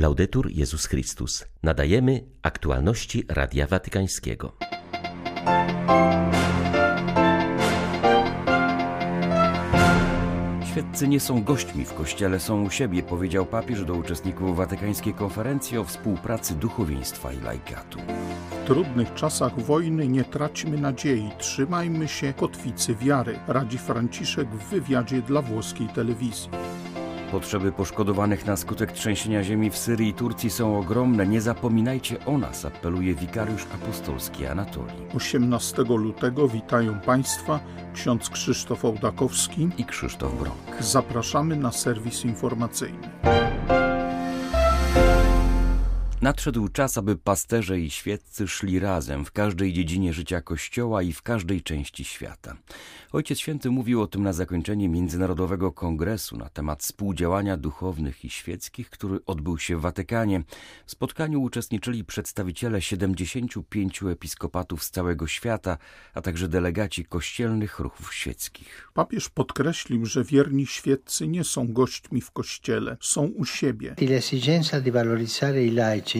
Laudetur Jezus Chrystus. Nadajemy aktualności Radia Watykańskiego. Świeccy nie są gośćmi w kościele, są u siebie, powiedział papież do uczestników watykańskiej konferencji o współpracy duchowieństwa i laikatu. W trudnych czasach wojny nie traćmy nadziei, trzymajmy się kotwicy wiary, radzi Franciszek w wywiadzie dla włoskiej telewizji. Potrzeby poszkodowanych na skutek trzęsienia ziemi w Syrii i Turcji są ogromne. Nie zapominajcie o nas, apeluje wikariusz apostolski Anatolii. 18 lutego witają Państwa ksiądz Krzysztof Ołdakowski i Krzysztof Brąk. Zapraszamy na serwis informacyjny. Nadszedł czas, aby pasterze i świeccy szli razem w każdej dziedzinie życia Kościoła i w każdej części świata. Ojciec Święty mówił o tym na zakończenie Międzynarodowego Kongresu na temat współdziałania duchownych i świeckich, który odbył się w Watykanie. W spotkaniu uczestniczyli przedstawiciele 75 episkopatów z całego świata, a także delegaci kościelnych ruchów świeckich. Papież podkreślił, że wierni świeccy nie są gośćmi w kościele, są u siebie. L'esigenza di valorizzare i laici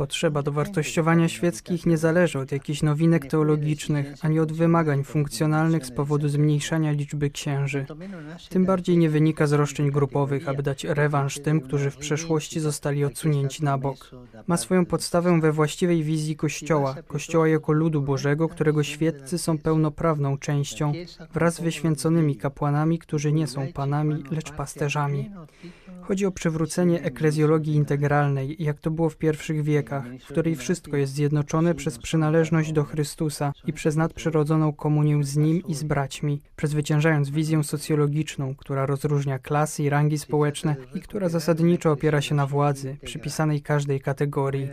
Potrzeba dowartościowania świeckich nie zależy od jakichś nowinek teologicznych, ani od wymagań funkcjonalnych z powodu zmniejszania liczby księży. Tym bardziej nie wynika z roszczeń grupowych, aby dać rewanż tym, którzy w przeszłości zostali odsunięci na bok. Ma swoją podstawę we właściwej wizji Kościoła, Kościoła jako ludu Bożego, którego świeccy są pełnoprawną częścią, wraz z wyświęconymi kapłanami, którzy nie są panami, lecz pasterzami. Chodzi o przywrócenie eklezjologii integralnej, jak to było w pierwszych wiekach, w której wszystko jest zjednoczone przez przynależność do Chrystusa i przez nadprzyrodzoną komunię z Nim i z braćmi, przezwyciężając wizję socjologiczną, która rozróżnia klasy i rangi społeczne i która zasadniczo opiera się na władzy, przypisanej każdej kategorii.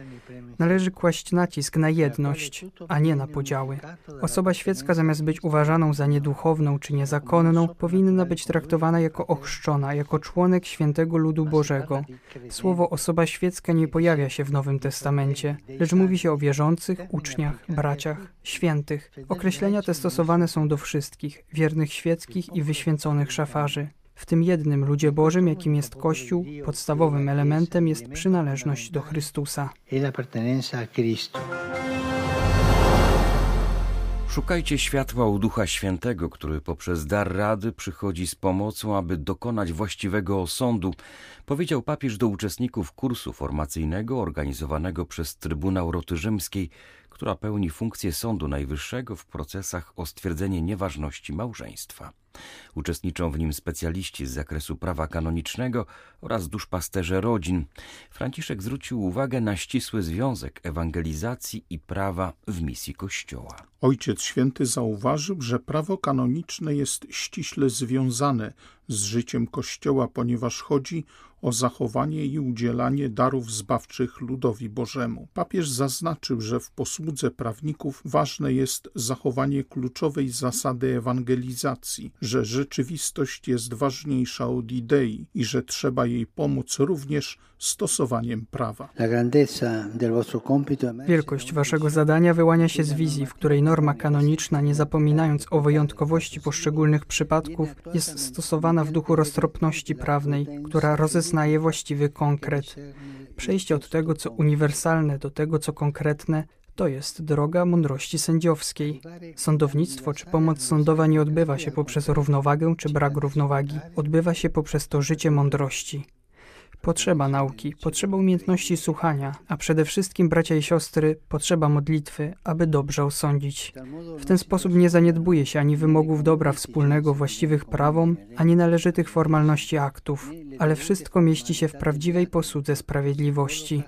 Należy kłaść nacisk na jedność, a nie na podziały. Osoba świecka zamiast być uważaną za nieduchowną czy niezakonną, powinna być traktowana jako ochrzczona, jako członek świętego ludu Bożego. Słowo osoba świecka nie pojawia się w Nowym Testamencie, lecz mówi się o wierzących, uczniach, braciach, świętych. Określenia te stosowane są do wszystkich, wiernych świeckich i wyświęconych szafarzy. W tym jednym ludzie Bożym, jakim jest Kościół, podstawowym elementem jest przynależność do Chrystusa. Szukajcie światła u Ducha Świętego, który poprzez dar rady przychodzi z pomocą, aby dokonać właściwego osądu, powiedział papież do uczestników kursu formacyjnego organizowanego przez Trybunał Roty Rzymskiej, która pełni funkcję Sądu Najwyższego w procesach o stwierdzenie nieważności małżeństwa. Uczestniczą w nim specjaliści z zakresu prawa kanonicznego oraz duszpasterze rodzin. Franciszek zwrócił uwagę na ścisły związek ewangelizacji i prawa w misji Kościoła. Ojciec Święty zauważył, że prawo kanoniczne jest ściśle związane z życiem Kościoła, ponieważ chodzi o zachowanie i udzielanie darów zbawczych ludowi Bożemu. Papież zaznaczył, że w posłudze prawników ważne jest zachowanie kluczowej zasady ewangelizacji, że rzeczywistość jest ważniejsza od idei i że trzeba jej pomóc również stosowaniem prawa. Wielkość waszego zadania wyłania się z wizji, w której norma kanoniczna, nie zapominając o wyjątkowości poszczególnych przypadków, jest stosowana w duchu roztropności prawnej, która rozeznaje właściwy konkret. Przejście od tego, co uniwersalne, do tego, co konkretne, to jest droga mądrości sędziowskiej. Sądownictwo czy pomoc sądowa nie odbywa się poprzez równowagę czy brak równowagi, odbywa się poprzez to życie mądrości. Potrzeba nauki, potrzeba umiejętności słuchania, a przede wszystkim, bracia i siostry, potrzeba modlitwy, aby dobrze osądzić. W ten sposób nie zaniedbuje się ani wymogów dobra wspólnego właściwych prawom, ani należytych formalności aktów, ale wszystko mieści się w prawdziwej posłudze sprawiedliwości.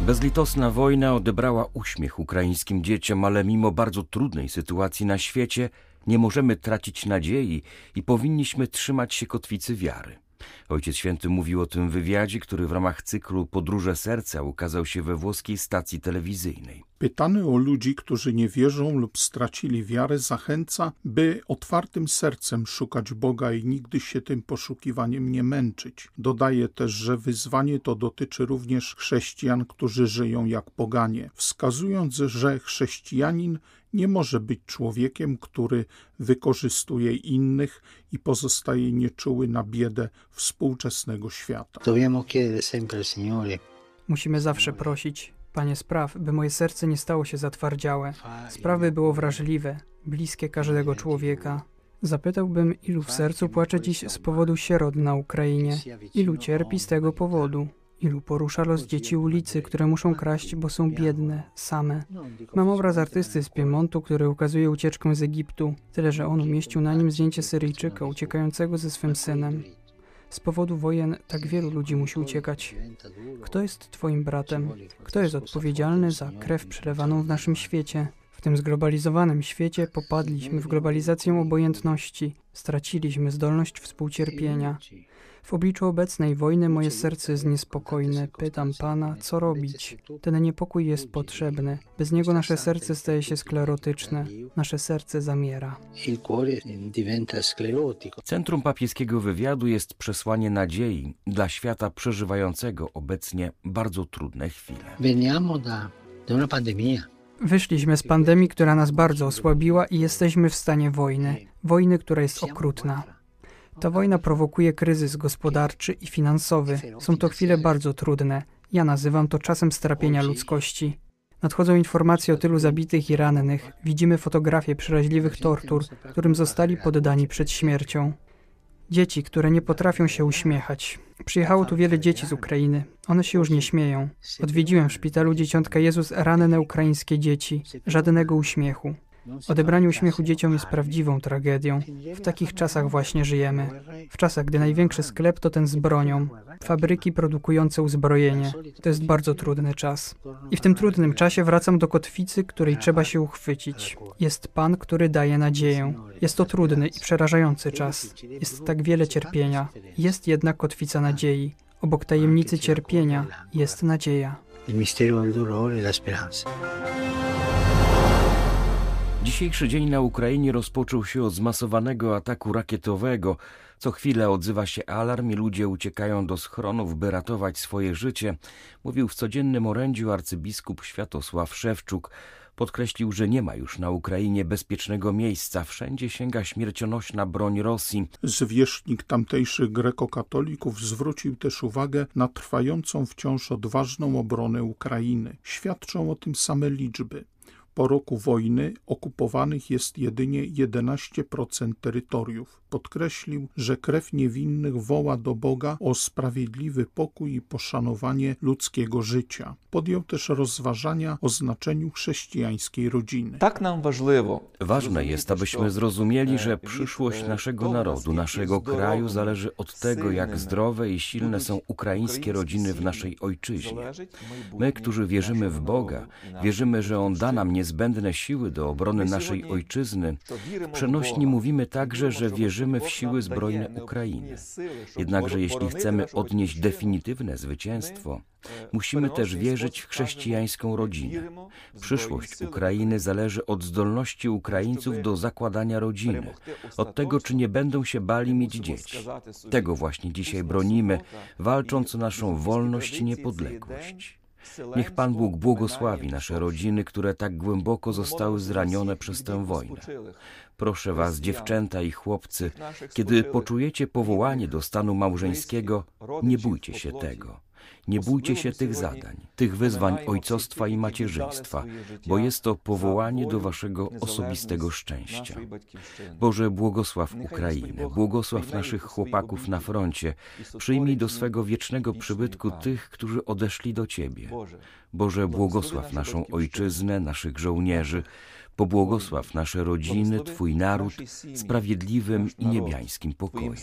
Bezlitosna wojna odebrała uśmiech ukraińskim dzieciom, ale mimo bardzo trudnej sytuacji na świecie nie możemy tracić nadziei i powinniśmy trzymać się kotwicy wiary. Ojciec Święty mówił o tym wywiadzie, który w ramach cyklu Podróże Serca ukazał się we włoskiej stacji telewizyjnej. Pytany o ludzi, którzy nie wierzą lub stracili wiarę, zachęca, by otwartym sercem szukać Boga i nigdy się tym poszukiwaniem nie męczyć. Dodaje też, że wyzwanie to dotyczy również chrześcijan, którzy żyją jak poganie, wskazując, że chrześcijanin nie może być człowiekiem, który wykorzystuje innych i pozostaje nieczuły na biedę współczesnego świata. Musimy zawsze prosić, Panie, spraw, by moje serce nie stało się zatwardziałe. Sprawy było wrażliwe, bliskie każdego człowieka. Zapytałbym, ilu w sercu płacze dziś z powodu sierot na Ukrainie, ilu cierpi z tego powodu, ilu porusza los dzieci ulicy, które muszą kraść, bo są biedne, same. Mam obraz artysty z Piemontu, który ukazuje ucieczkę z Egiptu, tyle że on umieścił na nim zdjęcie Syryjczyka uciekającego ze swym synem. Z powodu wojen tak wielu ludzi musi uciekać. Kto jest Twoim bratem? Kto jest odpowiedzialny za krew przelewaną w naszym świecie? W tym zglobalizowanym świecie popadliśmy w globalizację obojętności, straciliśmy zdolność współcierpienia. W obliczu obecnej wojny moje serce jest niespokojne. Pytam Pana, co robić? Ten niepokój jest potrzebny. Bez niego nasze serce staje się sklerotyczne. Nasze serce zamiera. Centrum papieskiego wywiadu jest przesłanie nadziei dla świata przeżywającego obecnie bardzo trudne chwile. Wyszliśmy z pandemii, która nas bardzo osłabiła i jesteśmy w stanie wojny. Wojny, która jest okrutna. Ta wojna prowokuje kryzys gospodarczy i finansowy. Są to chwile bardzo trudne. Ja nazywam to czasem strapienia ludzkości. Nadchodzą informacje o tylu zabitych i rannych. Widzimy fotografie przeraźliwych tortur, którym zostali poddani przed śmiercią. Dzieci, które nie potrafią się uśmiechać. Przyjechało tu wiele dzieci z Ukrainy. One się już nie śmieją. Odwiedziłem w szpitalu dzieciątka Jezus ranne ukraińskie dzieci. Żadnego uśmiechu. Odebranie uśmiechu dzieciom jest prawdziwą tragedią. W takich czasach właśnie żyjemy. W czasach, gdy największy sklep to ten z bronią. Fabryki produkujące uzbrojenie. To jest bardzo trudny czas. I w tym trudnym czasie wracam do kotwicy, której trzeba się uchwycić. Jest Pan, który daje nadzieję. Jest to trudny i przerażający czas. Jest tak wiele cierpienia. Jest jednak kotwica nadziei. Obok tajemnicy cierpienia jest nadzieja. Il mistero del dolore e la speranza. Dzisiejszy dzień na Ukrainie rozpoczął się od zmasowanego ataku rakietowego. Co chwilę odzywa się alarm i ludzie uciekają do schronów, by ratować swoje życie, mówił w codziennym orędziu arcybiskup Światosław Szewczuk. Podkreślił, że nie ma już na Ukrainie bezpiecznego miejsca. Wszędzie sięga śmiercionośna broń Rosji. Zwierzchnik tamtejszych grekokatolików zwrócił też uwagę na trwającą wciąż odważną obronę Ukrainy. Świadczą o tym same liczby. Po roku wojny okupowanych jest jedynie 11% terytoriów. Podkreślił, że krew niewinnych woła do Boga o sprawiedliwy pokój i poszanowanie ludzkiego życia. Podjął też rozważania o znaczeniu chrześcijańskiej rodziny. Tak nam Ważne jest, abyśmy zrozumieli, że przyszłość naszego narodu, naszego kraju zależy od tego, jak zdrowe i silne są ukraińskie rodziny w naszej ojczyźnie. My, którzy wierzymy w Boga, wierzymy, że On da nam niezbędne siły do obrony naszej ojczyzny. W przenośni mówimy także, że wierzymy w siły zbrojne Ukrainy. Jednakże jeśli chcemy odnieść definitywne zwycięstwo, musimy też wierzyć w chrześcijańską rodzinę. Przyszłość Ukrainy zależy od zdolności Ukraińców do zakładania rodziny, od tego, czy nie będą się bali mieć dzieci. Tego właśnie dzisiaj bronimy, walcząc o naszą wolność i niepodległość. Niech Pan Bóg błogosławi nasze rodziny, które tak głęboko zostały zranione przez tę wojnę. Proszę Was, dziewczęta i chłopcy, kiedy poczujecie powołanie do stanu małżeńskiego, nie bójcie się tego. Nie bójcie się tych zadań, tych wyzwań ojcostwa i macierzyństwa, bo jest to powołanie do waszego osobistego szczęścia. Boże, błogosław Ukrainę, błogosław naszych chłopaków na froncie, przyjmij do swego wiecznego przybytku tych, którzy odeszli do Ciebie. Boże, błogosław naszą ojczyznę, naszych żołnierzy, pobłogosław nasze rodziny, Twój naród sprawiedliwym i niebiańskim pokojem.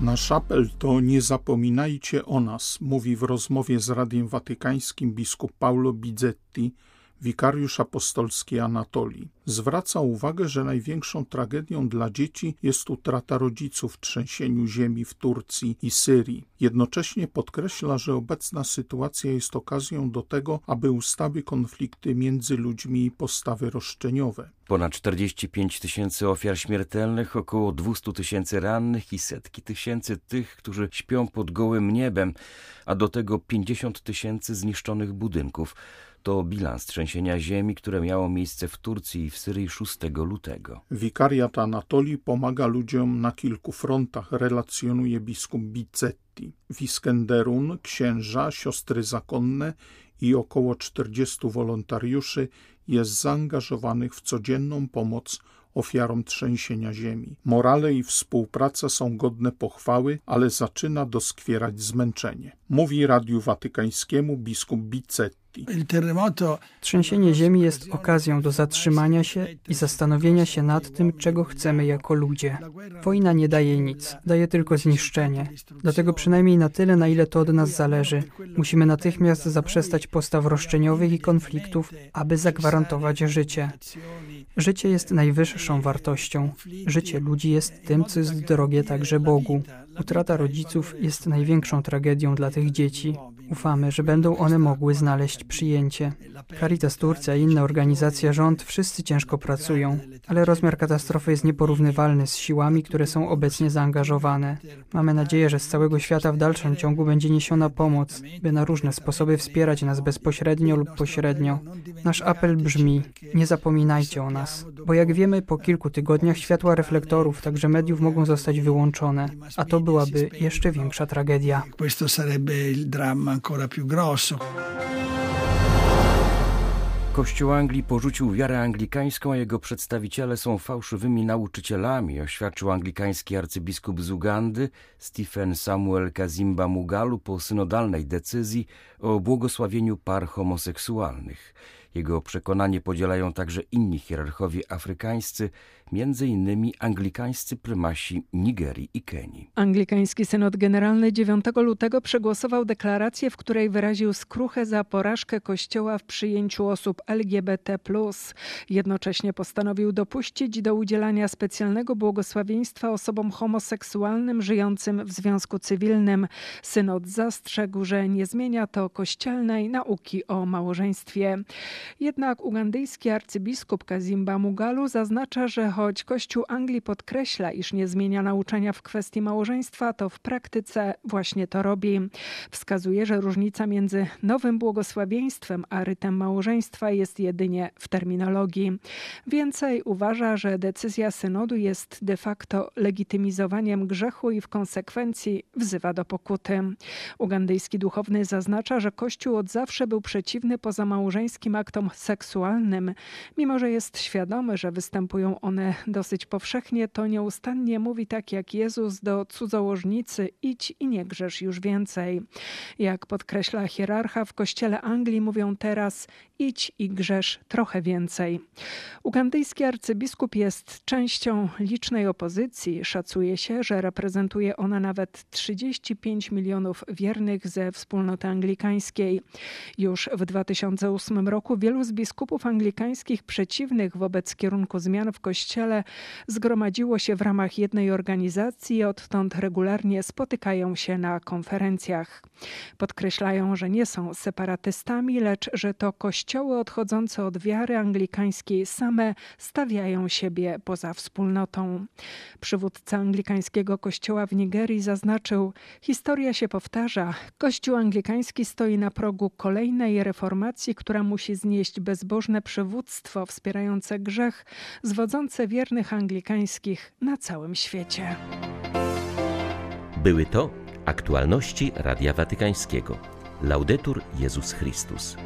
Sprawiedliwym, niebesnym myrem. Nasz apel to nie zapominajcie o nas, mówi w rozmowie z Radiem Watykańskim biskup Paulo Bizzetti, wikariusz apostolski Anatolii. Zwraca uwagę, że największą tragedią dla dzieci jest utrata rodziców w trzęsieniu ziemi w Turcji i Syrii. Jednocześnie podkreśla, że obecna sytuacja jest okazją do tego, aby ustały konflikty między ludźmi i postawy roszczeniowe. Ponad 45 tysięcy ofiar śmiertelnych, około 200 tysięcy rannych i setki tysięcy tych, którzy śpią pod gołym niebem, a do tego 50 tysięcy zniszczonych budynków. To bilans trzęsienia ziemi, które miało miejsce w Turcji i w Syrii 6 lutego. Wikariat Anatolii pomaga ludziom na kilku frontach, relacjonuje biskup Bicetti. W Iskenderun księża, siostry zakonne i około 40 wolontariuszy jest zaangażowanych w codzienną pomoc ofiarom trzęsienia ziemi. Morale i współpraca są godne pochwały, ale zaczyna doskwierać zmęczenie. Mówi Radiu Watykańskiemu biskup Bicetti. Trzęsienie ziemi jest okazją do zatrzymania się i zastanowienia się nad tym, czego chcemy jako ludzie. Wojna nie daje nic, daje tylko zniszczenie. Dlatego przynajmniej na tyle, na ile to od nas zależy, musimy natychmiast zaprzestać postaw roszczeniowych i konfliktów, aby zagwarantować życie. Życie jest najwyższą wartością. Życie ludzi jest tym, co jest drogie także Bogu. Utrata rodziców jest największą tragedią dla tych dzieci. Ufamy, że będą one mogły znaleźć przyjęcie. Caritas Turcja i inne organizacje rząd wszyscy ciężko pracują, ale rozmiar katastrofy jest nieporównywalny z siłami, które są obecnie zaangażowane. Mamy nadzieję, że z całego świata w dalszym ciągu będzie niesiona pomoc, by na różne sposoby wspierać nas bezpośrednio lub pośrednio. Nasz apel brzmi: nie zapominajcie o nas, bo jak wiemy, po kilku tygodniach światła reflektorów, także mediów mogą zostać wyłączone, a to byłaby jeszcze większa tragedia. Questo sarebbe il dramma ancora più grosso. Kościół Anglii porzucił wiarę anglikańską, a jego przedstawiciele są fałszywymi nauczycielami, oświadczył anglikański arcybiskup z Ugandy Stephen Samuel Kazimba Mugalu po synodalnej decyzji o błogosławieniu par homoseksualnych. Jego przekonanie podzielają także inni hierarchowie afrykańscy, między innymi anglikańscy prymasi Nigerii i Kenii. Anglikański Synod Generalny 9 lutego przegłosował deklarację, w której wyraził skruchę za porażkę Kościoła w przyjęciu osób LGBT. Jednocześnie postanowił dopuścić do udzielania specjalnego błogosławieństwa osobom homoseksualnym żyjącym w związku cywilnym. Synod zastrzegł, że nie zmienia to kościelnej nauki o małżeństwie. Jednak ugandyjski arcybiskup Kazimba Mugalu zaznacza, że choć Kościół Anglii podkreśla, iż nie zmienia nauczania w kwestii małżeństwa, to w praktyce właśnie to robi. Wskazuje, że różnica między nowym błogosławieństwem a rytem małżeństwa jest jedynie w terminologii. Więcej uważa, że decyzja synodu jest de facto legitymizowaniem grzechu i w konsekwencji wzywa do pokuty. Ugandyjski duchowny zaznacza, że Kościół od zawsze był przeciwny pozamałżeńskim aktom seksualnym, mimo że jest świadomy, że występują one dosyć powszechnie, to nieustannie mówi tak jak Jezus do cudzołożnicy: idź i nie grzesz już więcej. Jak podkreśla hierarcha, w kościele Anglii mówią teraz: idź i grzesz trochę więcej. Ugandyjski arcybiskup jest częścią licznej opozycji. Szacuje się, że reprezentuje ona nawet 35 milionów wiernych ze wspólnoty anglikańskiej. Już w 2008 roku wielu z biskupów anglikańskich przeciwnych wobec kierunku zmian w kościele zgromadziło się w ramach jednej organizacji i odtąd regularnie spotykają się na konferencjach. Podkreślają, że nie są separatystami, lecz że to kościoły odchodzące od wiary anglikańskiej same stawiają siebie poza wspólnotą. Przywódca anglikańskiego kościoła w Nigerii zaznaczył: Historia się powtarza. Kościół anglikański stoi na progu kolejnej reformacji, która musi znieść bezbożne przywództwo wspierające grzech, zwodzące wiernych anglikańskich na całym świecie. Były to aktualności Radia Watykańskiego. Laudetur Jezus Chrystus.